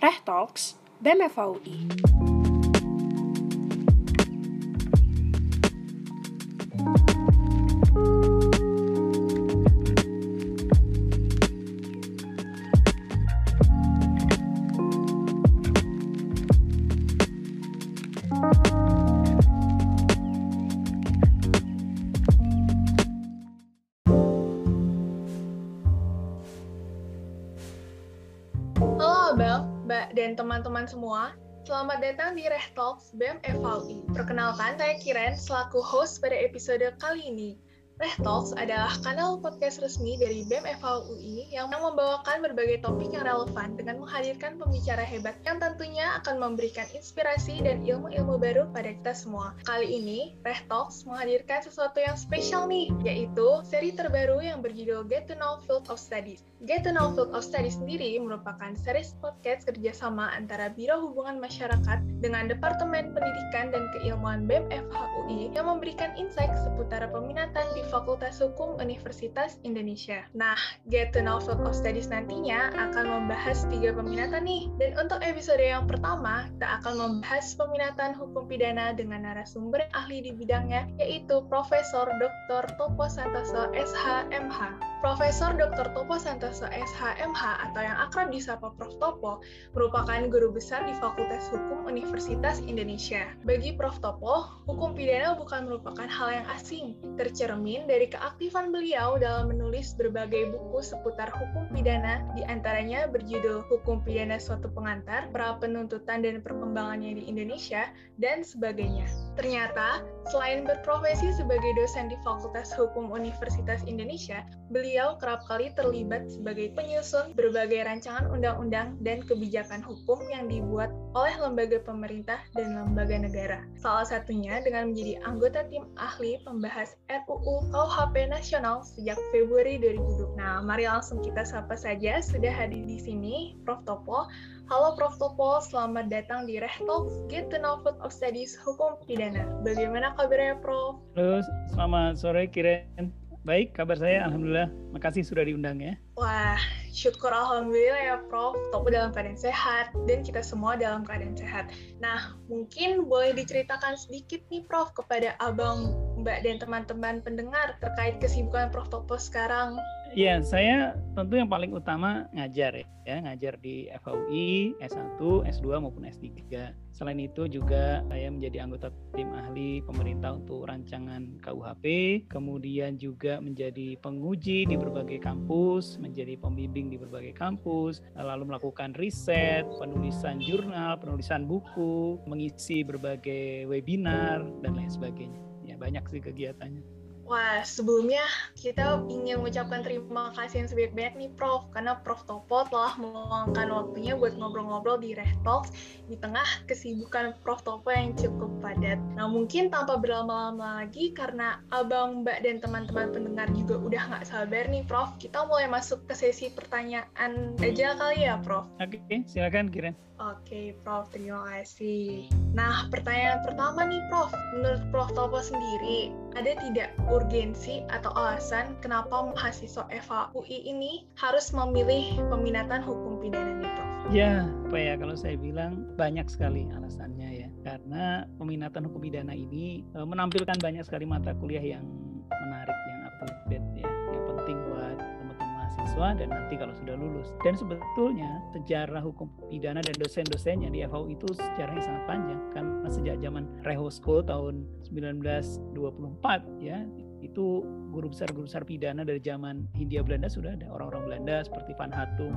Rechtdocs, BMVI. Teman-teman semua. Selamat datang di Reh Talks BEM FAUI. Perkenalkan, saya Kiren selaku host pada episode kali ini. Reh Talks adalah kanal podcast resmi dari BEM FAUI yang membawakan berbagai topik yang relevan dengan menghadirkan pembicara hebat yang tentunya akan memberikan inspirasi dan ilmu-ilmu baru pada kita semua. Kali ini, Reh Talks menghadirkan sesuatu yang spesial nih, yaitu seri terbaru yang berjudul Get to Know Field of Studies. Get to Know Field of Studies sendiri merupakan series podcast kerjasama antara Biro Hubungan Masyarakat dengan Departemen Pendidikan dan Keilmuan BEM FHUI yang memberikan insight seputar peminatan di Fakultas Hukum Universitas Indonesia. Nah, Get to Know Field of Studies nantinya akan membahas tiga peminatan nih. Dan untuk episode yang pertama, kita akan membahas peminatan hukum pidana dengan narasumber ahli di bidangnya, yaitu Profesor Dr. Topo Santoso SHMH. Profesor Dr. Topo Santoso SHMH atau yang akrab disapa Prof. Topo merupakan guru besar di Fakultas Hukum Universitas Indonesia. Bagi Prof. Topo, hukum pidana bukan merupakan hal yang asing, tercermin dari keaktifan beliau dalam menulis berbagai buku seputar hukum pidana, di antaranya berjudul Hukum Pidana Suatu Pengantar, Pra Penuntutan dan Perkembangannya di Indonesia, dan sebagainya. Ternyata, selain berprofesi sebagai dosen di Fakultas Hukum Universitas Indonesia, beliau kerap kali terlibat sebagai penyusun berbagai rancangan undang-undang dan kebijakan hukum yang dibuat oleh lembaga pemerintah dan lembaga negara. Salah satunya dengan menjadi anggota tim ahli pembahas RUU KUHP Nasional sejak Februari 2020. Nah, mari langsung kita sapa saja sudah hadir di sini Prof. Topo. Halo Prof. Topo, selamat datang di Reh Talks Get to Know Field of Studies Hukum Pidana. Bagaimana kabarnya Prof? Halo, selamat sore Kiren. Baik, kabar saya Alhamdulillah. Makasih sudah diundang ya. Wah, syukur Alhamdulillah ya Prof. Topo dalam keadaan sehat, dan kita semua dalam keadaan sehat. Nah, mungkin boleh diceritakan sedikit nih Prof kepada Abang, Mbak, dan teman-teman pendengar terkait kesibukan Prof. Topo sekarang. Iya, saya tentu yang paling utama ngajar ya, ya ngajar di FAUI S1, S2 maupun S3. Selain itu juga saya menjadi anggota tim ahli pemerintah untuk rancangan KUHP, kemudian juga menjadi penguji di berbagai kampus, menjadi pembimbing di berbagai kampus, lalu melakukan riset, penulisan jurnal, penulisan buku, mengisi berbagai webinar dan lain sebagainya. Ya, banyak sih kegiatannya. Wah, sebelumnya kita ingin mengucapkan terima kasih yang sebanyak-banyak nih Prof, karena Prof Topo telah meluangkan waktunya buat ngobrol-ngobrol di Reh Talks di tengah kesibukan Prof Topo yang cukup padat. Nah, mungkin tanpa berlama-lama lagi, karena Abang, Mbak, dan teman-teman pendengar juga udah nggak sabar nih Prof, kita mulai masuk ke sesi pertanyaan aja kali ya Prof. Oke, silakan Kiren. Oke, Prof. Terima kasih. Nah, pertanyaan pertama nih, Prof. Menurut Prof. Topo sendiri, ada tidak urgensi atau alasan kenapa mahasiswa FAUI ini harus memilih peminatan hukum pidana nih, Prof? Ya, apa ya kalau saya bilang banyak sekali alasannya ya. Karena peminatan hukum pidana ini e, menampilkan banyak sekali mata kuliah yang menarik, yang up to date ya, mahasiswa dan nanti kalau sudah lulus. Dan sebetulnya sejarah hukum pidana dan dosen-dosennya di FAU itu sejarahnya sangat panjang karena sejak zaman Reho School tahun 1924 ya itu guru besar guru besar pidana dari zaman Hindia Belanda sudah ada orang-orang Belanda seperti Van Hatung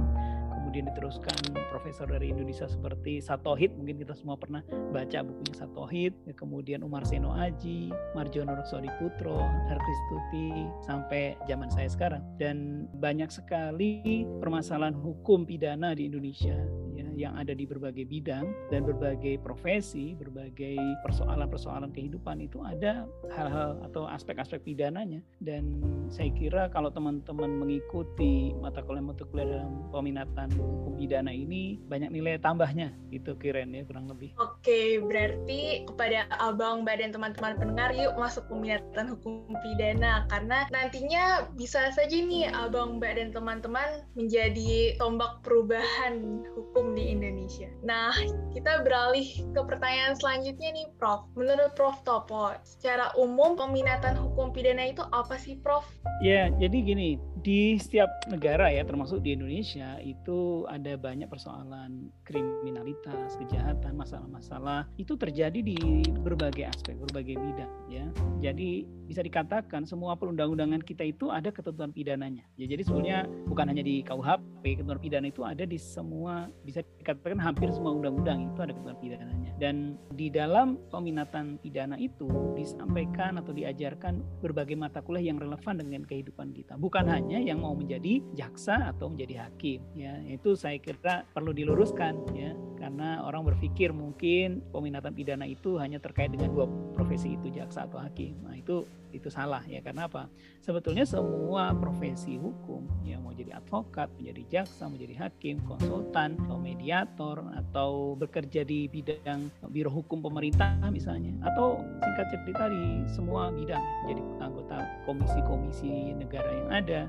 kemudian diteruskan profesor dari Indonesia seperti Satohid mungkin kita semua pernah baca bukunya Satohid kemudian Umar Seno Aji Marjono Roksodi Putro Harkristuti sampai zaman saya sekarang. Dan banyak sekali permasalahan hukum pidana di Indonesia ya, yang ada di berbagai bidang dan berbagai profesi berbagai persoalan-persoalan kehidupan itu ada hal-hal atau aspek-aspek pidananya. Dan saya kira kalau teman-teman mengikuti mata kuliah-mata kuliah dalam peminatan hukum pidana ini banyak nilai tambahnya itu Kiren ya kurang lebih. Oke, berarti kepada Abang, Mbak, dan teman-teman pendengar yuk masuk peminatan hukum pidana karena nantinya bisa saja nih Abang, Mbak, dan teman-teman menjadi tombak perubahan hukum hukum di Indonesia. Nah, kita beralih ke pertanyaan selanjutnya nih, Prof. Menurut Prof Topo, secara umum peminatan hukum pidana itu apa sih, Prof? Ya, jadi gini, di setiap negara ya, termasuk di Indonesia, itu ada banyak persoalan kriminalitas, kejahatan, masalah-masalah itu terjadi di berbagai aspek, berbagai bidang ya. Jadi bisa dikatakan semua perundang-undangan kita itu ada ketentuan pidananya. Ya, jadi sebenarnya bukan hanya di KUHP, ketentuan pidana itu ada di semua bisa dikatakan hampir semua undang-undang itu ada ketentuan pidananya. Dan di dalam peminatan pidana itu disampaikan atau diajarkan berbagai mata kuliah yang relevan dengan kehidupan kita. Bukan hanya yang mau menjadi jaksa atau menjadi hakim ya. Itu saya kira perlu diluruskan ya. Karena orang berpikir mungkin peminatan pidana itu hanya terkait dengan dua profesi itu jaksa atau hakim. Nah, itu itu salah ya. Karena apa? Sebetulnya semua profesi hukum ya mau jadi advokat menjadi jaksa menjadi hakim konsultan atau mediator atau bekerja di bidang biro hukum pemerintah misalnya atau singkat cerita di semua bidang jadi anggota komisi-komisi negara yang ada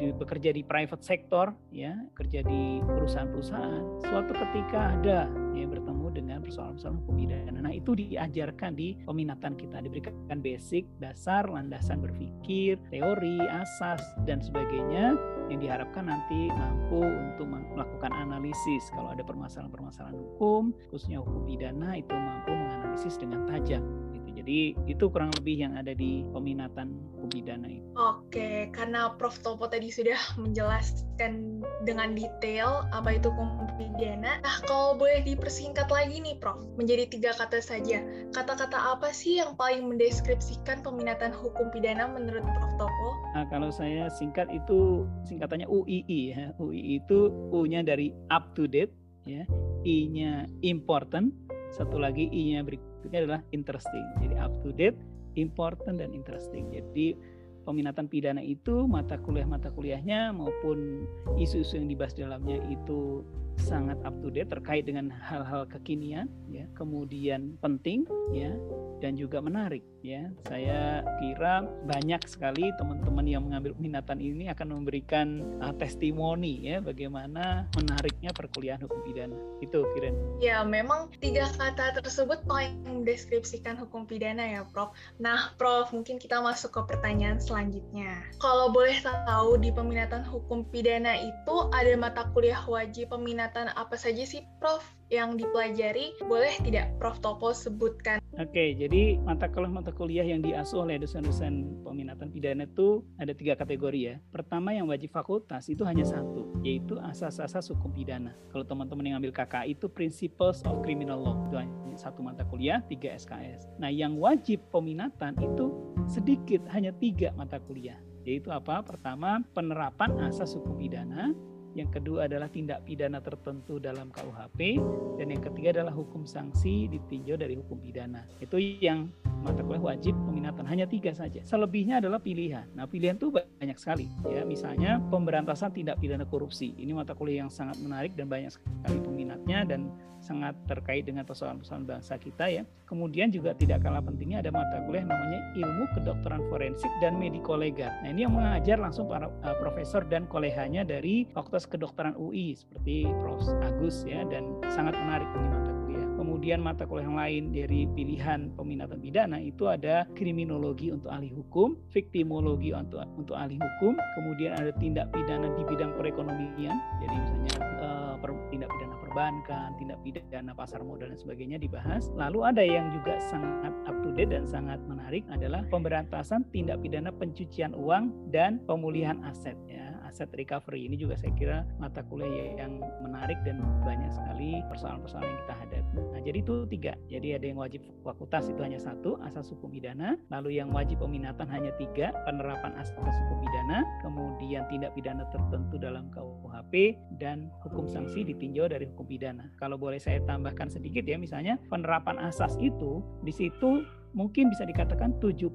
di, bekerja di private sector ya kerja di perusahaan-perusahaan suatu ketika ada ya bertemu dengan persoalan-persoalan hukum pidana. Nah itu diajarkan di peminatan kita diberikan basic dasar landasan berpikir teori asas dan sebagainya yang diharapkan nanti mampu untuk melakukan analisis. Kalau ada permasalahan-permasalahan hukum khususnya hukum pidana itu mampu menganalisis dengan tajam jadi itu kurang lebih yang ada di peminatan hukum pidana itu. Oke, karena Prof Topo tadi sudah menjelaskan dengan detail apa itu hukum pidana. Nah, kalau boleh dipersingkat lagi nih Prof, menjadi tiga kata saja. Kata-kata apa sih yang paling mendeskripsikan peminatan hukum pidana menurut Prof Topo? Nah, kalau saya singkat itu singkatannya UII ya. UII itu U-nya dari up to date ya, I-nya important, satu lagi I-nya berikut berikutnya adalah interesting. Jadi up to date, important dan interesting. Jadi peminatan pidana itu mata kuliah-mata kuliahnya maupun isu-isu yang dibahas dalamnya itu sangat up to date terkait dengan hal-hal kekinian ya kemudian penting ya dan juga menarik ya saya kira banyak sekali teman-teman yang mengambil minatan ini akan memberikan uh, testimoni ya bagaimana menariknya perkuliahan hukum pidana. Itu Kiren. Ya memang tiga kata tersebut paling mendeskripsikan hukum pidana ya Prof. Nah Prof mungkin kita masuk ke pertanyaan selanjutnya. Kalau boleh tahu di peminatan hukum pidana itu ada mata kuliah wajib peminatan apa saja sih Prof yang dipelajari, boleh tidak Prof. Topo sebutkan? Oke, jadi mata kuliah-mata kuliah yang diasuh oleh dosen-dosen peminatan pidana itu ada tiga kategori ya. Pertama yang wajib fakultas itu hanya satu, yaitu asas-asas hukum pidana. Kalau teman-teman yang ambil KKI itu Principles of Criminal Law, itu hanya satu mata kuliah, tiga SKS. Nah yang wajib peminatan itu sedikit, hanya tiga mata kuliah. Yaitu apa? Pertama, penerapan asas hukum pidana yang kedua adalah tindak pidana tertentu dalam KUHP, dan yang ketiga adalah hukum sanksi ditinjau dari hukum pidana. Itu yang mata kuliah wajib peminatan hanya tiga saja. Selebihnya adalah pilihan. Nah pilihan itu banyak sekali ya. Misalnya pemberantasan tindak pidana korupsi. Ini mata kuliah yang sangat menarik dan banyak sekali peminatnya dan sangat terkait dengan persoalan-persoalan bangsa kita ya. Kemudian juga tidak kalah pentingnya ada mata kuliah namanya ilmu kedokteran forensik dan medikolegal. Nah ini yang mengajar langsung para uh, profesor dan koleganya dari Fakultas Kedokteran UI seperti Prof. Agus ya dan sangat menarik ini mata kuliah. Kemudian mata kuliah yang lain dari pilihan peminatan pidana itu ada kriminologi untuk ahli hukum, viktimologi untuk untuk ahli hukum, kemudian ada tindak pidana di bidang perekonomian, jadi misalnya tindak pidana perbankan, tindak pidana pasar modal dan sebagainya dibahas. Lalu ada yang juga sangat up to date dan sangat menarik adalah pemberantasan tindak pidana pencucian uang dan pemulihan aset ya aset recovery ini juga saya kira mata kuliah yang menarik dan banyak sekali persoalan-persoalan yang kita hadapi. Nah jadi itu tiga. Jadi ada yang wajib fakultas itu hanya satu asas hukum pidana, lalu yang wajib peminatan hanya tiga penerapan asas hukum pidana, kemudian tindak pidana tertentu dalam KUHP dan hukum sanksi ditinjau dari hukum pidana. Kalau boleh saya tambahkan sedikit ya, misalnya penerapan asas itu di situ mungkin bisa dikatakan 70%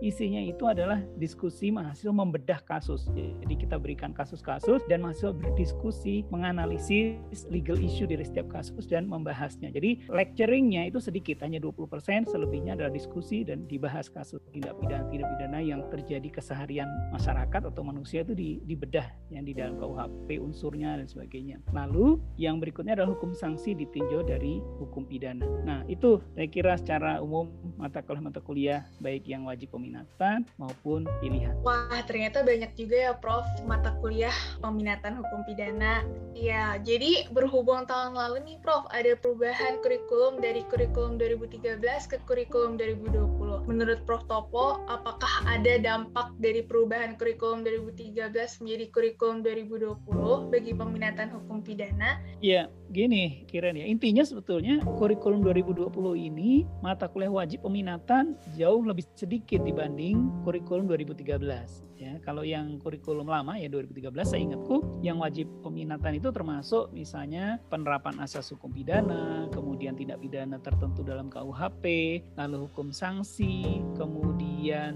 isinya itu adalah diskusi mahasiswa membedah kasus. Jadi kita berikan kasus-kasus dan mahasiswa berdiskusi, menganalisis legal issue dari setiap kasus dan membahasnya. Jadi lecturingnya itu sedikit, hanya 20%, selebihnya adalah diskusi dan dibahas kasus tindak pidana tindak pidana yang terjadi keseharian masyarakat atau manusia itu di, dibedah yang di dalam KUHP unsurnya dan sebagainya. Lalu yang berikutnya adalah hukum sanksi ditinjau dari hukum pidana. Nah, itu saya kira secara umum mata kuliah mata kuliah baik yang wajib peminatan maupun pilihan. Wah, ternyata banyak juga ya Prof mata kuliah peminatan hukum pidana. Ya, jadi berhubung tahun lalu nih Prof, ada perubahan kurikulum dari kurikulum 2013 ke kurikulum 2020. Menurut Prof Topo, apakah ada dampak dari perubahan kurikulum 2013 menjadi kurikulum 2020 bagi peminatan hukum pidana? Ya, gini kira ya. Intinya sebetulnya kurikulum 2020 ini mata kuliah wajib peminatan jauh lebih sedikit dibanding kurikulum 2013 ya. Kalau yang kurikulum lama ya 2013 saya ingatku yang wajib peminatan itu termasuk misalnya penerapan asas hukum pidana, kemudian tindak pidana tertentu dalam KUHP, lalu hukum sanksi, kemudian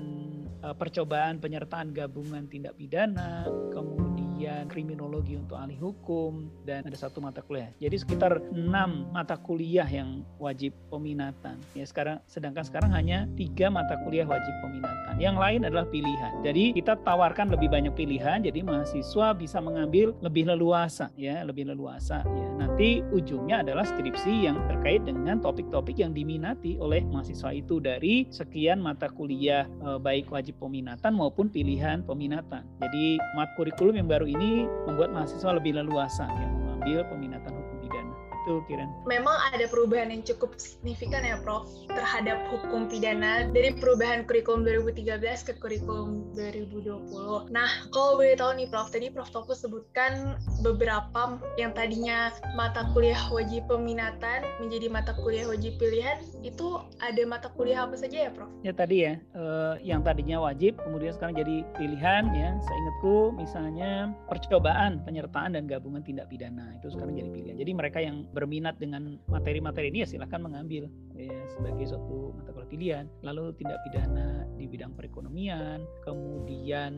eh, percobaan penyertaan gabungan tindak pidana, kemudian kemudian kriminologi untuk ahli hukum, dan ada satu mata kuliah. Jadi sekitar enam mata kuliah yang wajib peminatan. Ya sekarang, sedangkan sekarang hanya tiga mata kuliah wajib peminatan. Yang lain adalah pilihan. Jadi kita tawarkan lebih banyak pilihan, jadi mahasiswa bisa mengambil lebih leluasa, ya lebih leluasa. Ya nanti ujungnya adalah skripsi yang terkait dengan topik-topik yang diminati oleh mahasiswa itu dari sekian mata kuliah eh, baik wajib peminatan maupun pilihan peminatan. Jadi mat kurikulum yang baru ini membuat mahasiswa lebih leluasa yang mengambil peminatan itu Kiran? Memang ada perubahan yang cukup signifikan ya Prof terhadap hukum pidana dari perubahan kurikulum 2013 ke kurikulum 2020. Nah, kalau boleh tahu nih Prof, tadi Prof Topo sebutkan beberapa yang tadinya mata kuliah wajib peminatan menjadi mata kuliah wajib pilihan, itu ada mata kuliah apa saja ya Prof? Ya tadi ya, eh, yang tadinya wajib kemudian sekarang jadi pilihan ya. Saya ingatku misalnya percobaan penyertaan dan gabungan tindak pidana itu sekarang jadi pilihan. Jadi mereka yang berminat dengan materi-materi ini ya silahkan mengambil ya, sebagai suatu mata kuliah pilihan. Lalu tindak pidana di bidang perekonomian, kemudian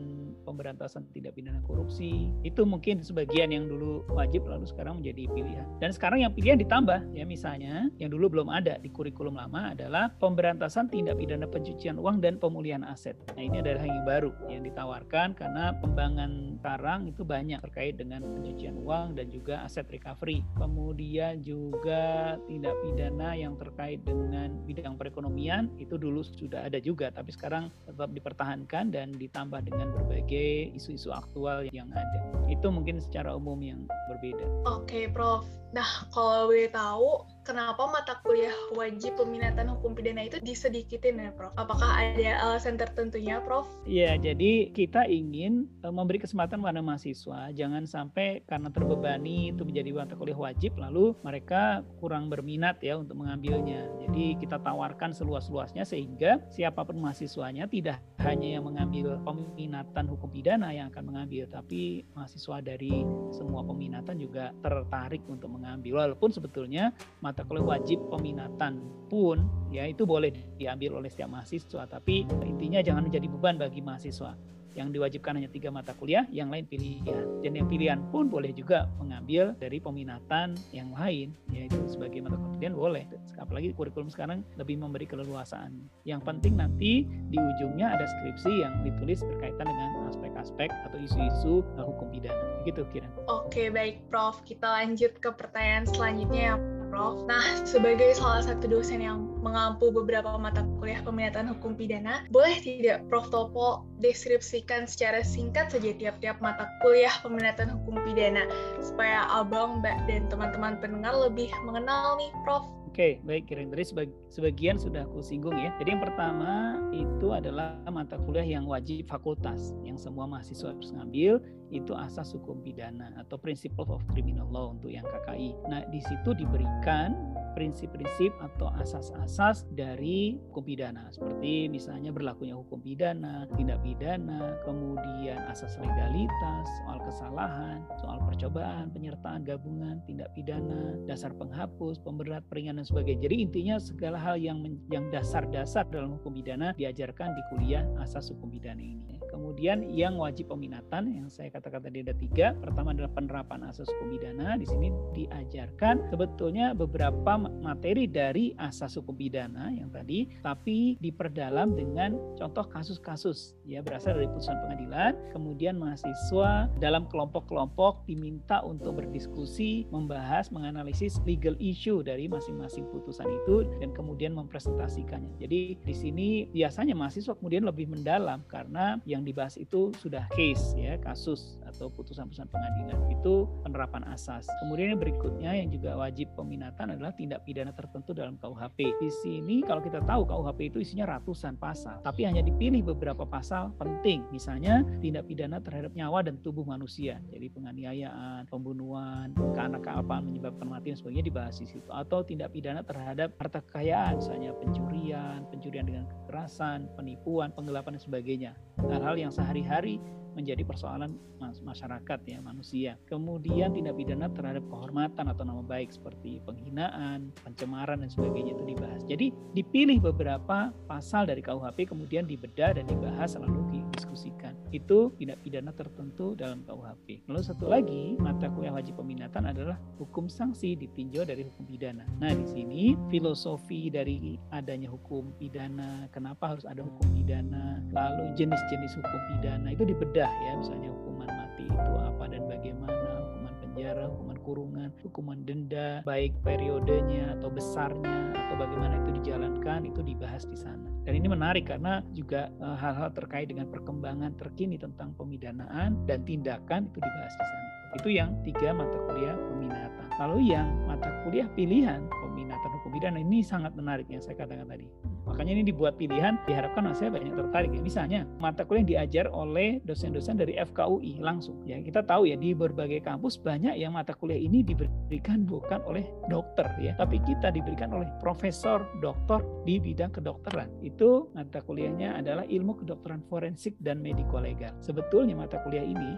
pemberantasan tindak pidana korupsi, itu mungkin sebagian yang dulu wajib lalu sekarang menjadi pilihan. Dan sekarang yang pilihan ditambah ya misalnya yang dulu belum ada di kurikulum lama adalah pemberantasan tindak pidana pencucian uang dan pemulihan aset. Nah ini adalah yang baru yang ditawarkan karena pembangunan sekarang itu banyak terkait dengan pencucian uang dan juga aset recovery. Kemudian kemudian juga tindak pidana yang terkait dengan bidang perekonomian itu dulu sudah ada juga tapi sekarang tetap dipertahankan dan ditambah dengan berbagai isu-isu aktual yang ada itu mungkin secara umum yang berbeda. Oke Prof, nah kalau boleh tahu kenapa mata kuliah wajib peminatan hukum pidana itu disedikitin ya Prof? Apakah ada alasan tertentunya Prof? Iya, jadi kita ingin eh, memberi kesempatan pada mahasiswa jangan sampai karena terbebani itu menjadi mata kuliah wajib lalu mereka kurang berminat ya untuk mengambilnya. Jadi kita tawarkan seluas-luasnya sehingga siapa pun mahasiswanya tidak hanya yang mengambil peminatan hukum pidana yang akan mengambil tapi mahasiswa dari semua peminatan juga tertarik untuk mengambil walaupun sebetulnya mata kuliah wajib peminatan pun ya itu boleh diambil oleh setiap mahasiswa. Tapi intinya jangan menjadi beban bagi mahasiswa yang diwajibkan hanya tiga mata kuliah, yang lain pilihan. Dan yang pilihan pun boleh juga mengambil dari peminatan yang lain, yaitu sebagai mata kuliah boleh. Apalagi kurikulum sekarang lebih memberi keleluasaan. Yang penting nanti di ujungnya ada skripsi yang ditulis berkaitan dengan aspek-aspek atau isu-isu hukum pidana. Begitu kira. Oke, baik Prof. Kita lanjut ke pertanyaan selanjutnya ya Prof. Nah, sebagai salah satu dosen yang mengampu beberapa mata kuliah peminatan hukum pidana, boleh tidak Prof. Topo deskripsikan secara singkat saja tiap-tiap mata kuliah peminatan hukum pidana, supaya Abang, Mbak, dan teman-teman pendengar lebih mengenal nih, Prof. Oke, baik. Tadi sebagian sudah aku singgung ya. Jadi yang pertama itu adalah mata kuliah yang wajib fakultas, yang semua mahasiswa harus ngambil, itu asas hukum pidana atau Principle of Criminal Law untuk yang KKI. Nah, di situ diberikan prinsip-prinsip atau asas-asas dari hukum pidana seperti misalnya berlakunya hukum pidana, tindak pidana, kemudian asas legalitas, soal kesalahan, soal percobaan, penyertaan gabungan, tindak pidana, dasar penghapus, pemberat, peringan dan sebagainya. Jadi intinya segala hal yang yang dasar-dasar dalam hukum pidana diajarkan di kuliah asas hukum pidana ini. Kemudian yang wajib peminatan yang saya katakan tadi ada tiga. Pertama adalah penerapan asas hukum pidana. Di sini diajarkan sebetulnya beberapa materi dari asas hukum pidana yang tadi, tapi diperdalam dengan contoh kasus-kasus ya berasal dari putusan pengadilan. Kemudian mahasiswa dalam kelompok-kelompok diminta untuk berdiskusi, membahas, menganalisis legal issue dari masing-masing putusan itu dan kemudian mempresentasikannya. Jadi di sini biasanya mahasiswa kemudian lebih mendalam karena yang dibahas itu sudah case ya kasus atau putusan-putusan pengadilan itu penerapan asas. Kemudian yang berikutnya yang juga wajib peminatan adalah tindak pidana tertentu dalam KUHP. Di sini kalau kita tahu KUHP itu isinya ratusan pasal, tapi hanya dipilih beberapa pasal penting. Misalnya tindak pidana terhadap nyawa dan tubuh manusia. Jadi penganiayaan, pembunuhan, karena kealpaan menyebabkan kematian sebagainya dibahas di situ. Atau tindak pidana terhadap harta kekayaan, misalnya pencurian, pencurian dengan kekerasan, penipuan, penggelapan dan sebagainya. Hal-hal hal yang sehari-hari menjadi persoalan masyarakat ya manusia. Kemudian tindak pidana terhadap kehormatan atau nama baik seperti penghinaan, pencemaran dan sebagainya itu dibahas. Jadi dipilih beberapa pasal dari KUHP kemudian dibedah dan dibahas lalu didiskusikan. Itu tindak pidana tertentu dalam KUHP. Lalu satu lagi mata kuliah wajib peminatan adalah hukum sanksi ditinjau dari hukum pidana. Nah, di sini filosofi dari adanya hukum pidana, kenapa harus ada hukum pidana, lalu jenis-jenis hukum pidana itu dibedah ya, misalnya hukuman mati itu apa dan bagaimana, hukuman penjara, hukuman kurungan, hukuman denda, baik periodenya atau besarnya atau bagaimana itu dijalankan itu dibahas di sana. Dan ini menarik karena juga eh, hal-hal terkait dengan perkembangan terkini tentang pemidanaan dan tindakan itu dibahas di sana. Itu yang tiga mata kuliah peminatan. Lalu yang mata kuliah pilihan peminatan hukum pidana ini sangat menarik yang saya katakan tadi. Makanya ini dibuat pilihan, diharapkan saya banyak tertarik ya. Misalnya, mata kuliah yang diajar oleh dosen-dosen dari FKUI langsung. Ya, kita tahu ya di berbagai kampus banyak yang mata kuliah ini diberikan bukan oleh dokter ya, tapi kita diberikan oleh profesor, dokter di bidang kedokteran. Itu mata kuliahnya adalah ilmu kedokteran forensik dan mediko legal. Sebetulnya mata kuliah ini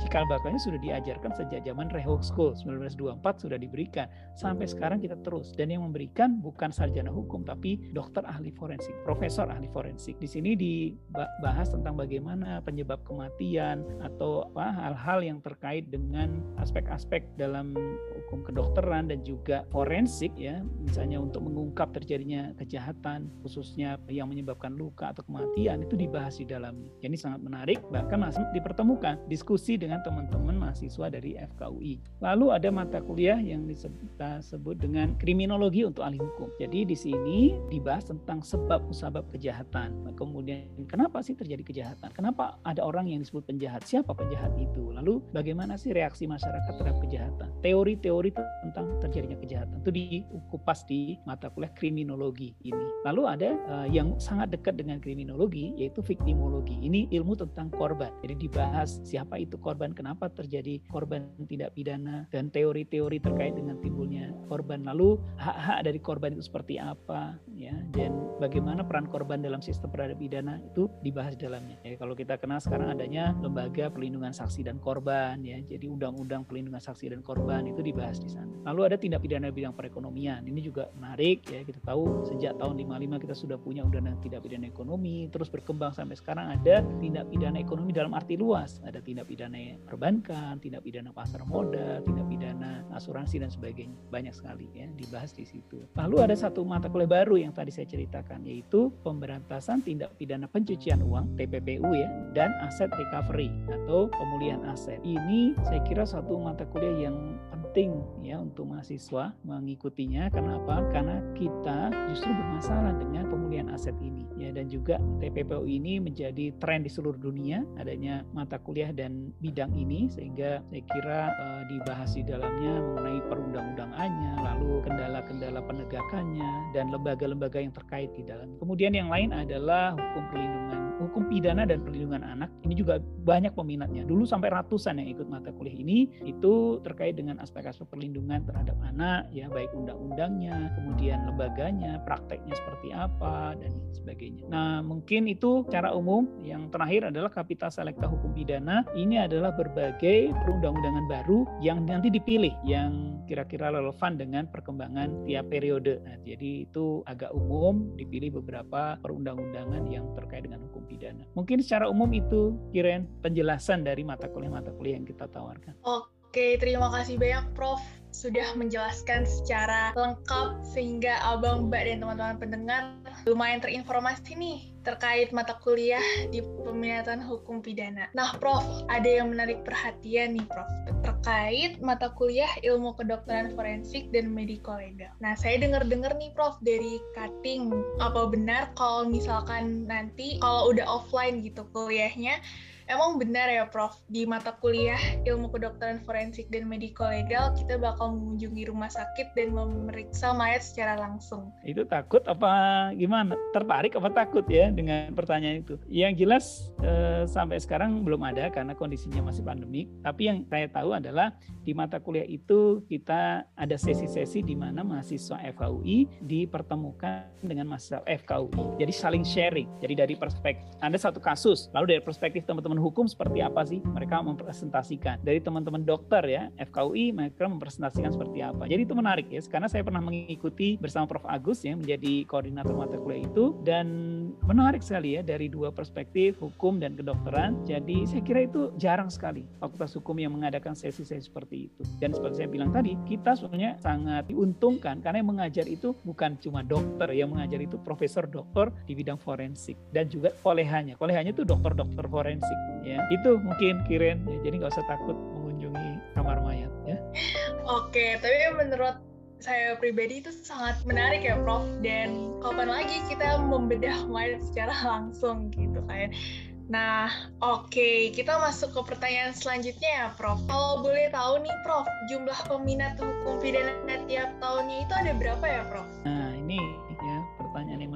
cikal bakalnya sudah diajarkan sejak zaman Reho School 1924 sudah diberikan sampai sekarang kita terus dan yang memberikan bukan sarjana hukum tapi dokter ahli forensik, profesor ahli forensik. Di sini dibahas tentang bagaimana penyebab kematian atau hal-hal yang terkait dengan aspek-aspek dalam hukum kedokteran dan juga forensik ya, misalnya untuk mengungkap terjadinya kejahatan khususnya yang menyebabkan luka atau kematian itu dibahas di dalamnya. Jadi sangat menarik bahkan masih dipertemukan diskusi dengan teman-teman mahasiswa dari FKUI. Lalu ada mata kuliah yang kita sebut dengan kriminologi untuk ahli hukum. Jadi di sini dibahas tentang sebab musabab kejahatan. Kemudian kenapa sih terjadi kejahatan? Kenapa ada orang yang disebut penjahat? Siapa penjahat itu? Lalu bagaimana sih reaksi masyarakat terhadap kejahatan? Teori-teori tentang terjadinya kejahatan itu dikupas di mata kuliah kriminologi ini. Lalu ada uh, yang sangat dekat dengan kriminologi yaitu viktimologi. Ini ilmu tentang korban. Jadi dibahas siapa itu korban, kenapa terjadi korban tidak pidana dan teori-teori terkait dengan timbulnya korban. Lalu hak-hak dari korban itu seperti apa ya dan bagaimana peran korban dalam sistem peradilan pidana itu dibahas dalamnya. Ya, kalau kita kenal sekarang adanya lembaga perlindungan saksi dan korban ya. Jadi undang-undang perlindungan saksi dan korban itu dibahas di sana. Lalu ada tindak pidana bidang perekonomian. Ini juga menarik ya. Kita tahu sejak tahun 55 kita sudah punya undang-undang tindak pidana ekonomi, terus berkembang sampai sekarang ada tindak pidana ekonomi dalam arti luas. Ada tindak pidana perbankan, tindak pidana pasar modal, tindak pidana asuransi dan sebagainya. Banyak sekali ya dibahas di situ. Lalu ada satu mata kuliah baru yang tadi saya ceritakan ceritakan yaitu pemberantasan tindak pidana pencucian uang TPPU ya dan aset recovery atau pemulihan aset. Ini saya kira satu mata kuliah yang penting ya untuk mahasiswa mengikutinya karena apa? Karena kita justru bermasalah dengan pemulihan aset ini ya dan juga TPPU ini menjadi tren di seluruh dunia adanya mata kuliah dan bidang ini sehingga saya kira uh, dibahas di dalamnya mengenai perundang-undangannya lalu kendala-kendala penegakannya dan lembaga-lembaga yang terkait di dalam. Kemudian yang lain adalah hukum perlindungan hukum pidana dan perlindungan anak. Ini juga banyak peminatnya. Dulu sampai ratusan yang ikut mata kuliah ini itu terkait dengan aspek aspek-aspek perlindungan terhadap anak ya baik undang-undangnya, kemudian lembaganya, prakteknya seperti apa dan sebagainya. Nah, mungkin itu cara umum. Yang terakhir adalah kapital selekta hukum pidana. Ini adalah berbagai perundang-undangan baru yang nanti dipilih yang kira-kira relevan dengan perkembangan tiap periode. Nah, jadi itu agak umum dipilih beberapa perundang-undangan yang terkait dengan hukum pidana. Mungkin secara umum itu Kiren penjelasan dari mata kuliah-mata kuliah yang kita tawarkan. Oke, terima kasih banyak Prof sudah menjelaskan secara lengkap sehingga abang, mbak, dan teman-teman pendengar lumayan terinformasi nih terkait mata kuliah di peminatan hukum pidana. Nah, Prof, ada yang menarik perhatian nih, Prof, terkait mata kuliah ilmu kedokteran forensik dan medico legal. Nah, saya dengar-dengar nih, Prof, dari cutting, apa benar kalau misalkan nanti kalau udah offline gitu kuliahnya, Emang benar ya Prof, di mata kuliah ilmu kedokteran forensik dan medico legal kita bakal mengunjungi rumah sakit dan memeriksa mayat secara langsung. Itu takut apa gimana? Tertarik apa takut ya dengan pertanyaan itu? Yang jelas eh, sampai sekarang belum ada karena kondisinya masih pandemik. Tapi yang saya tahu adalah di mata kuliah itu kita ada sesi-sesi di mana mahasiswa FKUI dipertemukan dengan mahasiswa FKUI. Jadi saling sharing. Jadi dari perspektif ada satu kasus, lalu dari perspektif teman-teman teman-teman hukum seperti apa sih mereka mempresentasikan? Dari teman-teman dokter ya FKUI mereka mempresentasikan seperti apa. Jadi itu menarik ya karena saya pernah mengikuti bersama Prof Agus ya menjadi koordinator mata kuliah itu dan menarik sekali ya dari dua perspektif hukum dan kedokteran. Jadi saya kira itu jarang sekali fakultas hukum yang mengadakan sesi-sesi seperti itu. Dan seperti saya bilang tadi kita sebenarnya sangat diuntungkan karena yang mengajar itu bukan cuma dokter yang mengajar itu profesor dokter di bidang forensik dan juga kolehannya. Kolehannya itu dokter-dokter forensik ya itu mungkin Kiren ya, jadi nggak usah takut mengunjungi kamar mayat ya oke tapi menurut saya pribadi itu sangat menarik ya Prof dan kapan lagi kita membedah mayat secara langsung gitu kan Nah, oke, okay. kita masuk ke pertanyaan selanjutnya ya, Prof. Kalau boleh tahu nih, Prof, jumlah peminat hukum pidana tiap tahunnya itu ada berapa ya, Prof? Nah, ini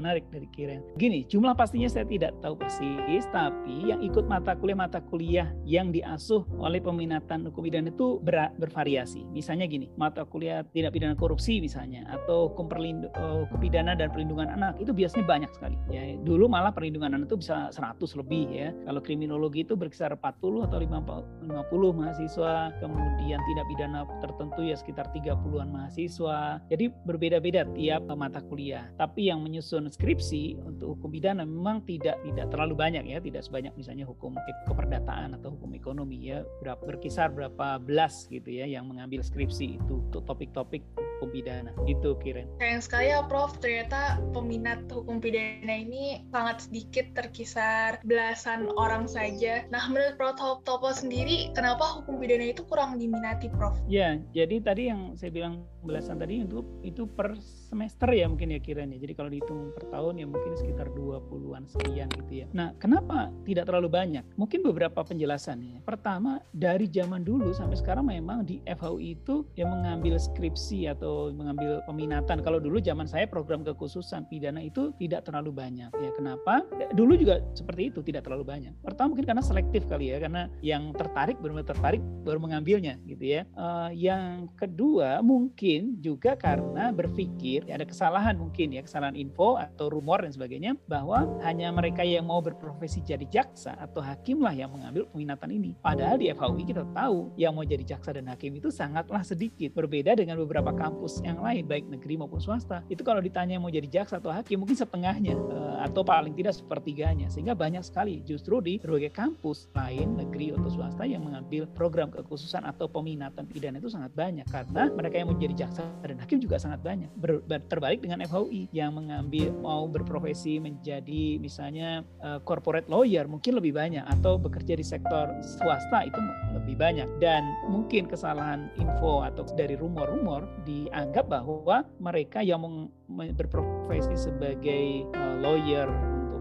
menarik dari Kiren. Gini, jumlah pastinya saya tidak tahu persis, tapi yang ikut mata kuliah-mata kuliah yang diasuh oleh peminatan hukum pidana itu ber bervariasi. Misalnya gini, mata kuliah tidak pidana korupsi misalnya, atau hukum perlindu uh, pidana dan perlindungan anak, itu biasanya banyak sekali. Ya, dulu malah perlindungan anak itu bisa 100 lebih ya. Kalau kriminologi itu berkisar 40 atau 50, 50 mahasiswa, kemudian tidak pidana tertentu ya sekitar 30-an mahasiswa. Jadi berbeda-beda tiap mata kuliah. Tapi yang menyusun skripsi untuk hukum pidana memang tidak tidak terlalu banyak ya, tidak sebanyak misalnya hukum keperdataan atau hukum ekonomi ya, berapa, berkisar berapa belas gitu ya yang mengambil skripsi itu untuk topik-topik hukum pidana. Itu Kiren. Sayang sekali ya Prof, ternyata peminat hukum pidana ini sangat sedikit terkisar belasan orang saja. Nah, menurut Prof Topo sendiri, kenapa hukum pidana itu kurang diminati Prof? Ya, jadi tadi yang saya bilang belasan tadi itu itu per semester ya mungkin ya kiranya. Jadi kalau dihitung per tahun ya mungkin sekitar 20-an sekian gitu ya. Nah, kenapa tidak terlalu banyak? Mungkin beberapa penjelasan ya. Pertama, dari zaman dulu sampai sekarang memang di FHUI itu yang mengambil skripsi atau mengambil peminatan. Kalau dulu zaman saya program kekhususan pidana itu tidak terlalu banyak. Ya, kenapa? Dulu juga seperti itu, tidak terlalu banyak. Pertama mungkin karena selektif kali ya, karena yang tertarik benar-benar tertarik baru mengambilnya gitu ya. Uh, yang kedua mungkin juga karena berpikir ya ada kesalahan mungkin ya, kesalahan info atau rumor dan sebagainya bahwa hanya mereka yang mau berprofesi jadi jaksa atau hakim lah yang mengambil peminatan ini. Padahal di FHUI kita tahu yang mau jadi jaksa dan hakim itu sangatlah sedikit. Berbeda dengan beberapa kampus yang lain baik negeri maupun swasta. Itu kalau ditanya mau jadi jaksa atau hakim mungkin setengahnya eh, atau paling tidak sepertiganya. Sehingga banyak sekali justru di berbagai kampus lain negeri atau swasta yang mengambil program kekhususan atau peminatan pidana itu sangat banyak karena mereka yang mau jadi jaksa dan hakim juga sangat banyak. Ber, terbalik dengan FHUI yang mengambil mau berprofesi menjadi misalnya uh, corporate lawyer mungkin lebih banyak atau bekerja di sektor swasta itu lebih banyak. Dan mungkin kesalahan info atau dari rumor-rumor dianggap bahwa mereka yang berprofesi sebagai uh, lawyer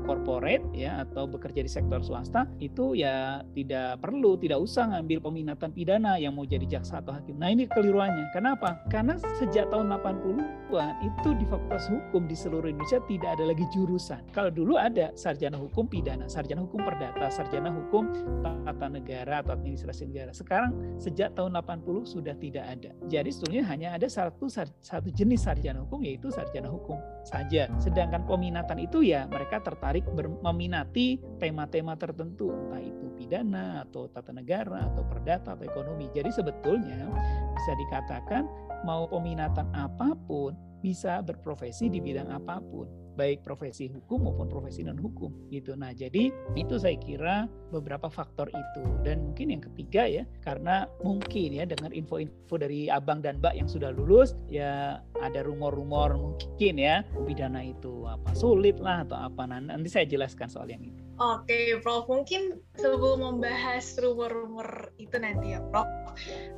corporate ya atau bekerja di sektor swasta itu ya tidak perlu, tidak usah ngambil peminatan pidana yang mau jadi jaksa atau hakim. Nah ini keliruannya. Kenapa? Karena sejak tahun 80-an itu di Fakultas Hukum di seluruh Indonesia tidak ada lagi jurusan. Kalau dulu ada sarjana hukum pidana, sarjana hukum perdata, sarjana hukum tata negara atau administrasi negara. Sekarang sejak tahun 80 sudah tidak ada. Jadi sebetulnya hanya ada satu satu jenis sarjana hukum yaitu sarjana hukum saja. Sedangkan peminatan itu ya mereka tertarik meminati tema-tema tertentu entah itu pidana atau tata negara atau perdata atau ekonomi. Jadi sebetulnya bisa dikatakan mau peminatan apa pun bisa berprofesi di bidang apa pun baik profesi hukum maupun profesi non hukum gitu. Nah, jadi itu saya kira beberapa faktor itu dan mungkin yang ketiga ya karena mungkin ya dengan info-info dari abang dan mbak yang sudah lulus ya ada rumor-rumor mungkin ya pidana itu apa sulit lah atau apa nah, nanti saya jelaskan soal yang itu. Oke, Prof. Mungkin sebelum membahas rumor-rumor itu nanti ya, Prof.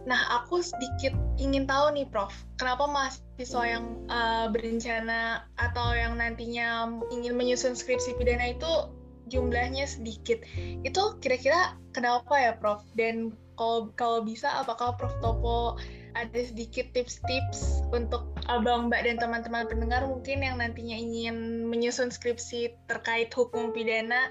Nah, aku sedikit ingin tahu nih, Prof. Kenapa mahasiswa yang uh, berencana atau yang nantinya ingin menyusun skripsi pidana itu jumlahnya sedikit? Itu kira-kira kenapa ya, Prof? Dan kalau kalau bisa, apakah Prof Topo ada sedikit tips-tips untuk abang, mbak, dan teman-teman pendengar mungkin yang nantinya ingin menyusun skripsi terkait hukum pidana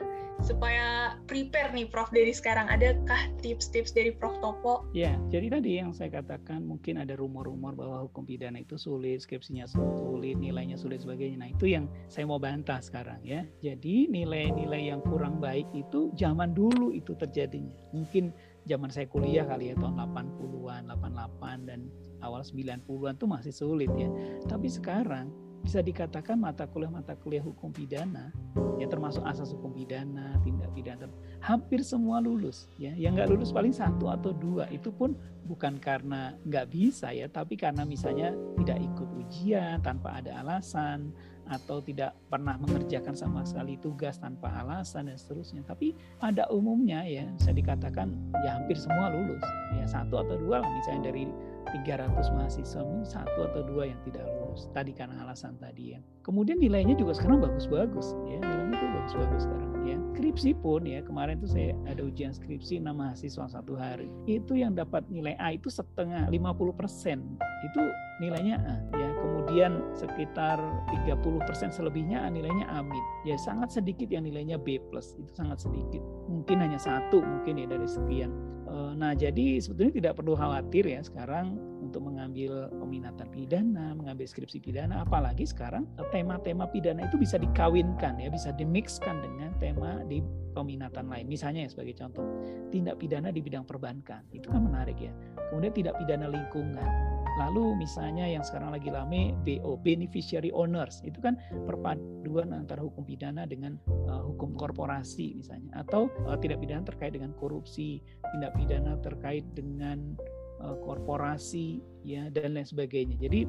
supaya prepare nih Prof dari sekarang adakah tips-tips dari Prof Topo? Ya, jadi tadi yang saya katakan mungkin ada rumor-rumor bahwa hukum pidana itu sulit, skripsinya sulit, nilainya sulit sebagainya. Nah, itu yang saya mau bantah sekarang ya. Jadi nilai-nilai yang kurang baik itu zaman dulu itu terjadinya. Mungkin zaman saya kuliah kali ya tahun 80-an, 88 dan awal 90-an itu masih sulit ya. Tapi sekarang bisa dikatakan mata kuliah-mata kuliah hukum pidana ya termasuk asas hukum pidana, tindak pidana hampir semua lulus ya. Yang nggak lulus paling satu atau dua itu pun bukan karena nggak bisa ya, tapi karena misalnya tidak ikut ujian tanpa ada alasan atau tidak pernah mengerjakan sama sekali tugas tanpa alasan dan seterusnya. Tapi pada umumnya ya saya dikatakan ya hampir semua lulus. Ya satu atau dua lah misalnya dari 300 mahasiswa satu atau dua yang tidak lulus. Tadi karena alasan tadi ya. Kemudian nilainya juga sekarang bagus-bagus ya. Nilainya tuh bagus-bagus sekarang ya. Skripsi pun ya kemarin tuh saya ada ujian skripsi 6 mahasiswa satu hari. Itu yang dapat nilai A itu setengah 50 persen itu nilainya A ya. Kemudian sekitar 30 persen selebihnya A nilainya A min. Ya sangat sedikit yang nilainya B plus itu sangat sedikit. Mungkin hanya satu mungkin ya dari sekian. Eh, nah jadi sebetulnya tidak perlu khawatir ya sekarang untuk mengambil peminatan pidana, mengambil skripsi pidana, apalagi sekarang tema-tema pidana itu bisa dikawinkan ya, bisa dimixkan dengan tema di peminatan lain. Misalnya ya sebagai contoh, tindak pidana di bidang perbankan, itu kan menarik ya. Kemudian tindak pidana lingkungan. Lalu misalnya yang sekarang lagi rame BO, beneficiary owners, itu kan perpaduan antara hukum pidana dengan uh, hukum korporasi misalnya, atau uh, tindak pidana terkait dengan korupsi, tindak pidana terkait dengan uh, korporasi ya dan lain sebagainya. Jadi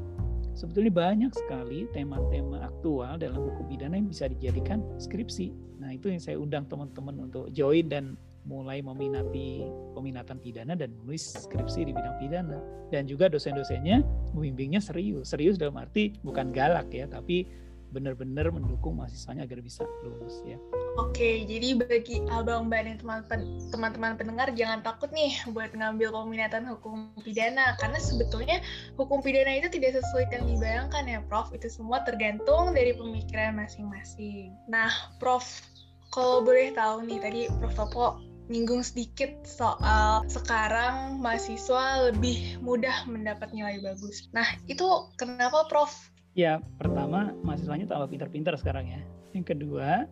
sebetulnya banyak sekali tema-tema aktual dalam hukum pidana yang bisa dijadikan skripsi. Nah, itu yang saya undang teman-teman untuk join dan mulai meminati peminatan pidana dan menulis skripsi di bidang pidana. Dan juga dosen-dosennya membimbingnya serius. Serius dalam arti bukan galak ya, tapi benar-benar mendukung mahasiswanya agar bisa lulus ya. Oke, jadi bagi abang mbak dan teman-teman pendengar jangan takut nih buat ngambil peminatan hukum pidana karena sebetulnya hukum pidana itu tidak sesuai yang dibayangkan ya, Prof. Itu semua tergantung dari pemikiran masing-masing. Nah, Prof, kalau boleh tahu nih tadi Prof Topo nyinggung sedikit soal sekarang mahasiswa lebih mudah mendapat nilai bagus. Nah, itu kenapa Prof? Ya, pertama mahasiswanya tambah pintar-pintar sekarang ya. Yang kedua,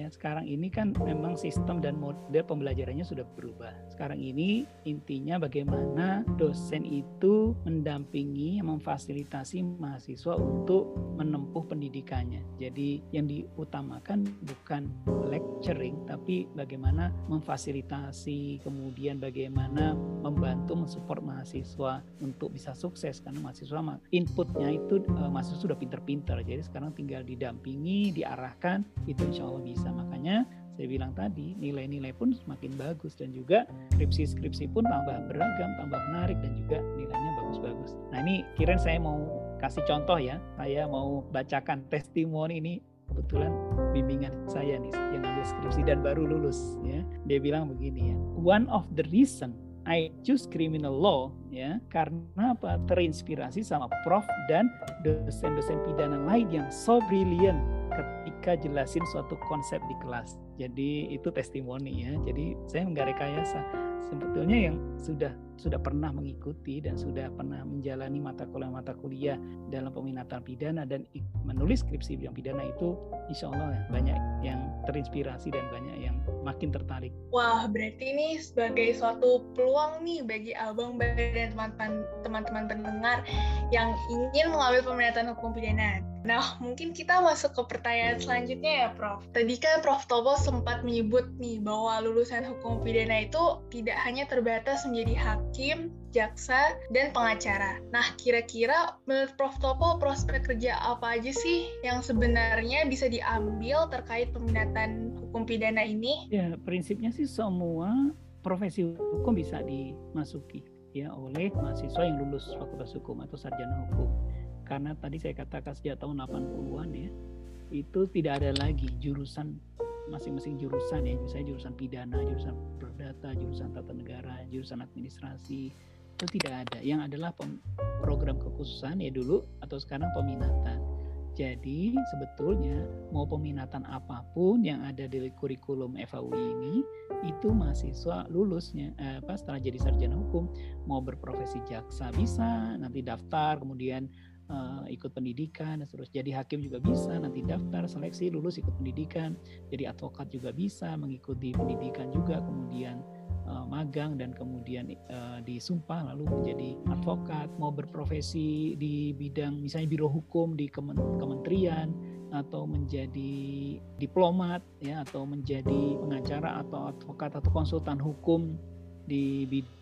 ya sekarang ini kan memang sistem dan model pembelajarannya sudah berubah. Sekarang ini intinya bagaimana dosen itu mendampingi, memfasilitasi mahasiswa untuk menempuh pendidikannya. Jadi yang diutamakan bukan lecturing, tapi bagaimana memfasilitasi, kemudian bagaimana membantu mensupport mahasiswa untuk bisa sukses karena mahasiswa inputnya itu eh, mahasiswa sudah pinter-pinter. Jadi sekarang tinggal didampingi, diarahkan, itu insya Allah bisa bisa. Makanya saya bilang tadi nilai-nilai pun semakin bagus dan juga skripsi-skripsi pun tambah beragam, tambah menarik dan juga nilainya bagus-bagus. Nah ini kirain saya mau kasih contoh ya, saya mau bacakan testimoni ini kebetulan bimbingan saya nih yang ambil skripsi dan baru lulus ya. Dia bilang begini ya. One of the reason I choose criminal law ya karena apa terinspirasi sama prof dan dosen-dosen pidana lain yang so brilliant ketika jelasin suatu konsep di kelas. Jadi itu testimoni ya. Jadi saya nggak rekayasa. Sebetulnya yang sudah sudah pernah mengikuti dan sudah pernah menjalani mata kuliah-mata kuliah dalam peminatan pidana dan menulis skripsi bidang pidana itu insya Allah ya, banyak yang terinspirasi dan banyak yang makin tertarik. Wah, berarti ini sebagai suatu peluang nih bagi abang dan teman-teman pendengar yang ingin mengambil peminatan hukum pidana. Nah, mungkin kita masuk ke pertanyaan selanjutnya ya, Prof. Tadi kan Prof. Topo sempat menyebut nih bahwa lulusan hukum pidana itu tidak hanya terbatas menjadi hakim, jaksa, dan pengacara. Nah, kira-kira menurut Prof. Topo, prospek kerja apa aja sih yang sebenarnya bisa diambil terkait peminatan hukum pidana ini? Ya, prinsipnya sih semua profesi hukum bisa dimasuki ya oleh mahasiswa yang lulus fakultas hukum atau sarjana hukum karena tadi saya katakan sejak tahun 80-an ya itu tidak ada lagi jurusan masing-masing jurusan ya misalnya jurusan pidana, jurusan perdata, jurusan tata negara, jurusan administrasi itu tidak ada. Yang adalah program kekhususan ya dulu atau sekarang peminatan. Jadi sebetulnya mau peminatan apa pun yang ada di kurikulum FAUI ini itu mahasiswa lulusnya eh, apa setelah jadi sarjana hukum mau berprofesi jaksa bisa nanti daftar kemudian uh, ikut pendidikan dan terus jadi hakim juga bisa nanti daftar seleksi lulus ikut pendidikan. Jadi advokat juga bisa mengikuti pendidikan juga kemudian uh, magang dan kemudian uh, disumpah lalu menjadi advokat. Mau berprofesi di bidang misalnya biro hukum di kementerian atau menjadi diplomat ya atau menjadi pengacara atau advokat atau konsultan hukum di bidang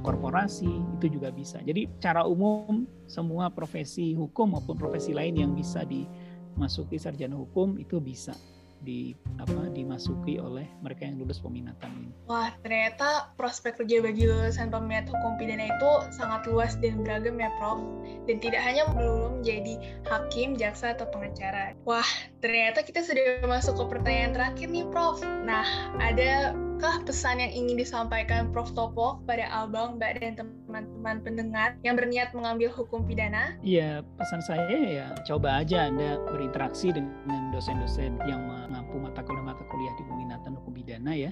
korporasi itu juga bisa. Jadi cara umum semua profesi hukum maupun profesi lain yang bisa dimasuki sarjana hukum itu bisa di apa dimasuki oleh mereka yang lulus peminatan ini. Wah, ternyata prospek kerja bagi lulusan peminat hukum pidana itu sangat luas dan beragam ya, Prof. Dan tidak hanya belum menjadi hakim, jaksa atau pengacara. Wah, ternyata kita sudah masuk ke pertanyaan terakhir nih, Prof. Nah, ada Apakah pesan yang ingin disampaikan Prof. Topo kepada Abang, Mbak, dan teman-teman pendengar yang berniat mengambil hukum pidana? Iya, pesan saya ya coba aja Anda berinteraksi dengan dosen-dosen yang mengampu mata kuliah-mata kuliah di peminatan hukum pidana ya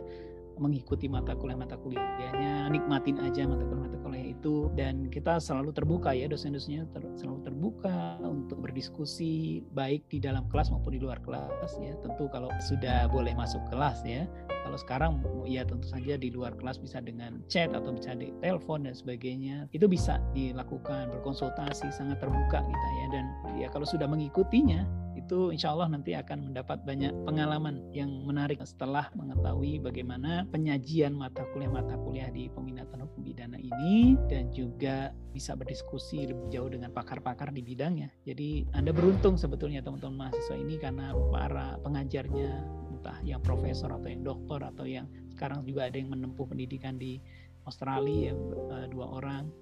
mengikuti mata kuliah-mata kuliahnya, nikmatin aja mata kuliah-mata kuliah itu dan kita selalu terbuka ya dosen-dosennya ter, selalu terbuka untuk berdiskusi baik di dalam kelas maupun di luar kelas ya. Tentu kalau sudah boleh masuk kelas ya. Kalau sekarang ya tentu saja di luar kelas bisa dengan chat atau bisa di telepon dan sebagainya. Itu bisa dilakukan berkonsultasi sangat terbuka kita ya dan ya kalau sudah mengikutinya itu insya Allah nanti akan mendapat banyak pengalaman yang menarik setelah mengetahui bagaimana penyajian mata kuliah-mata kuliah di peminatan hukum pidana ini dan juga bisa berdiskusi lebih jauh dengan pakar-pakar di bidangnya. Jadi Anda beruntung sebetulnya teman-teman mahasiswa ini karena para pengajarnya entah yang profesor atau yang doktor atau yang sekarang juga ada yang menempuh pendidikan di Australia uh, dua orang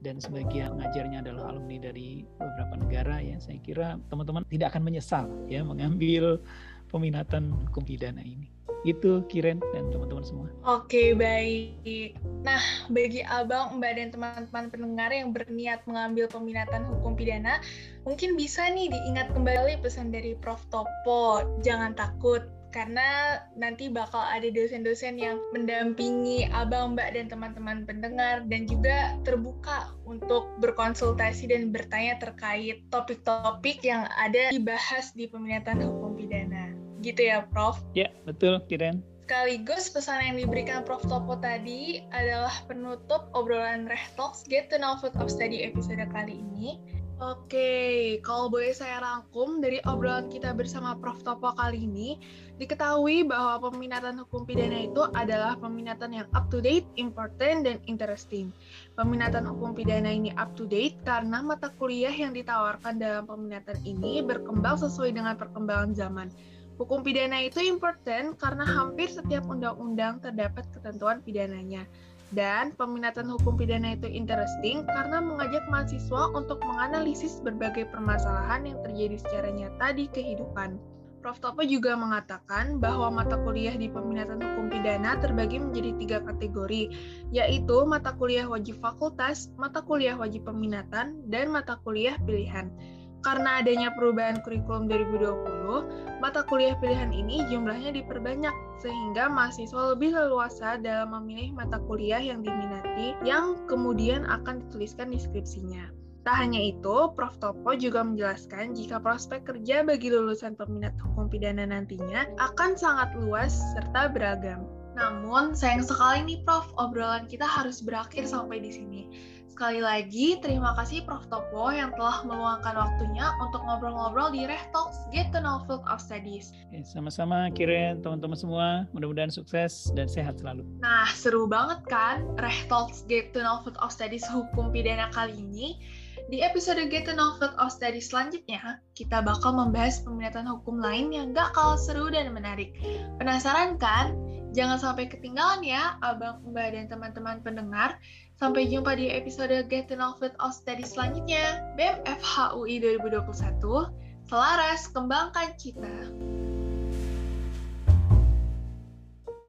dan sebagian pengajarnya adalah alumni dari beberapa negara ya saya kira teman-teman tidak akan menyesal ya mengambil peminatan hukum pidana ini itu Kiren dan teman-teman semua. Oke baik. Nah bagi abang, mbak dan teman-teman pendengar yang berniat mengambil peminatan hukum pidana, mungkin bisa nih diingat kembali pesan dari Prof Topo. Jangan takut, karena nanti bakal ada dosen-dosen yang mendampingi abang, mbak, dan teman-teman pendengar dan juga terbuka untuk berkonsultasi dan bertanya terkait topik-topik yang ada dibahas di peminatan hukum pidana. Gitu ya, Prof? Ya, betul, Kiren. Sekaligus pesan yang diberikan Prof. Topo tadi adalah penutup obrolan Rehtox Get to Know Food of Study episode kali ini. Oke, kalau boleh saya rangkum dari obrolan kita bersama Prof. Topo kali ini, diketahui bahwa peminatan hukum pidana itu adalah peminatan yang up to date, important, dan interesting. Peminatan hukum pidana ini up to date karena mata kuliah yang ditawarkan dalam peminatan ini berkembang sesuai dengan perkembangan zaman. Hukum pidana itu important karena hampir setiap undang-undang terdapat ketentuan pidananya. Dan peminatan hukum pidana itu interesting karena mengajak mahasiswa untuk menganalisis berbagai permasalahan yang terjadi secara nyata di kehidupan. Prof. Topo juga mengatakan bahwa mata kuliah di peminatan hukum pidana terbagi menjadi tiga kategori, yaitu mata kuliah wajib fakultas, mata kuliah wajib peminatan, dan mata kuliah pilihan. Karena adanya perubahan kurikulum 2020, mata kuliah pilihan ini jumlahnya diperbanyak, sehingga mahasiswa lebih leluasa dalam memilih mata kuliah yang diminati yang kemudian akan dituliskan di skripsinya. Tak hanya itu, Prof. Topo juga menjelaskan jika prospek kerja bagi lulusan peminat hukum pidana nantinya akan sangat luas serta beragam. Namun, sayang sekali nih Prof, obrolan kita harus berakhir sampai di sini. Sekali lagi, terima kasih Prof. Topo yang telah meluangkan waktunya untuk ngobrol-ngobrol di Reh Talks Get to Know Field of Studies. Sama-sama, Kiren, teman-teman semua. Mudah-mudahan sukses dan sehat selalu. Nah, seru banget kan Reh Talks Get to Know Field of Studies Hukum Pidana kali ini? Di episode Get to Know Field of Study selanjutnya, kita bakal membahas peminatan hukum lain yang gak kalah seru dan menarik. Penasaran kan? Jangan sampai ketinggalan ya, Abang, Mbak, dan teman-teman pendengar. Sampai jumpa di episode Get to Know Field of Study selanjutnya. BEM FHUI 2021, selaras kembangkan cita.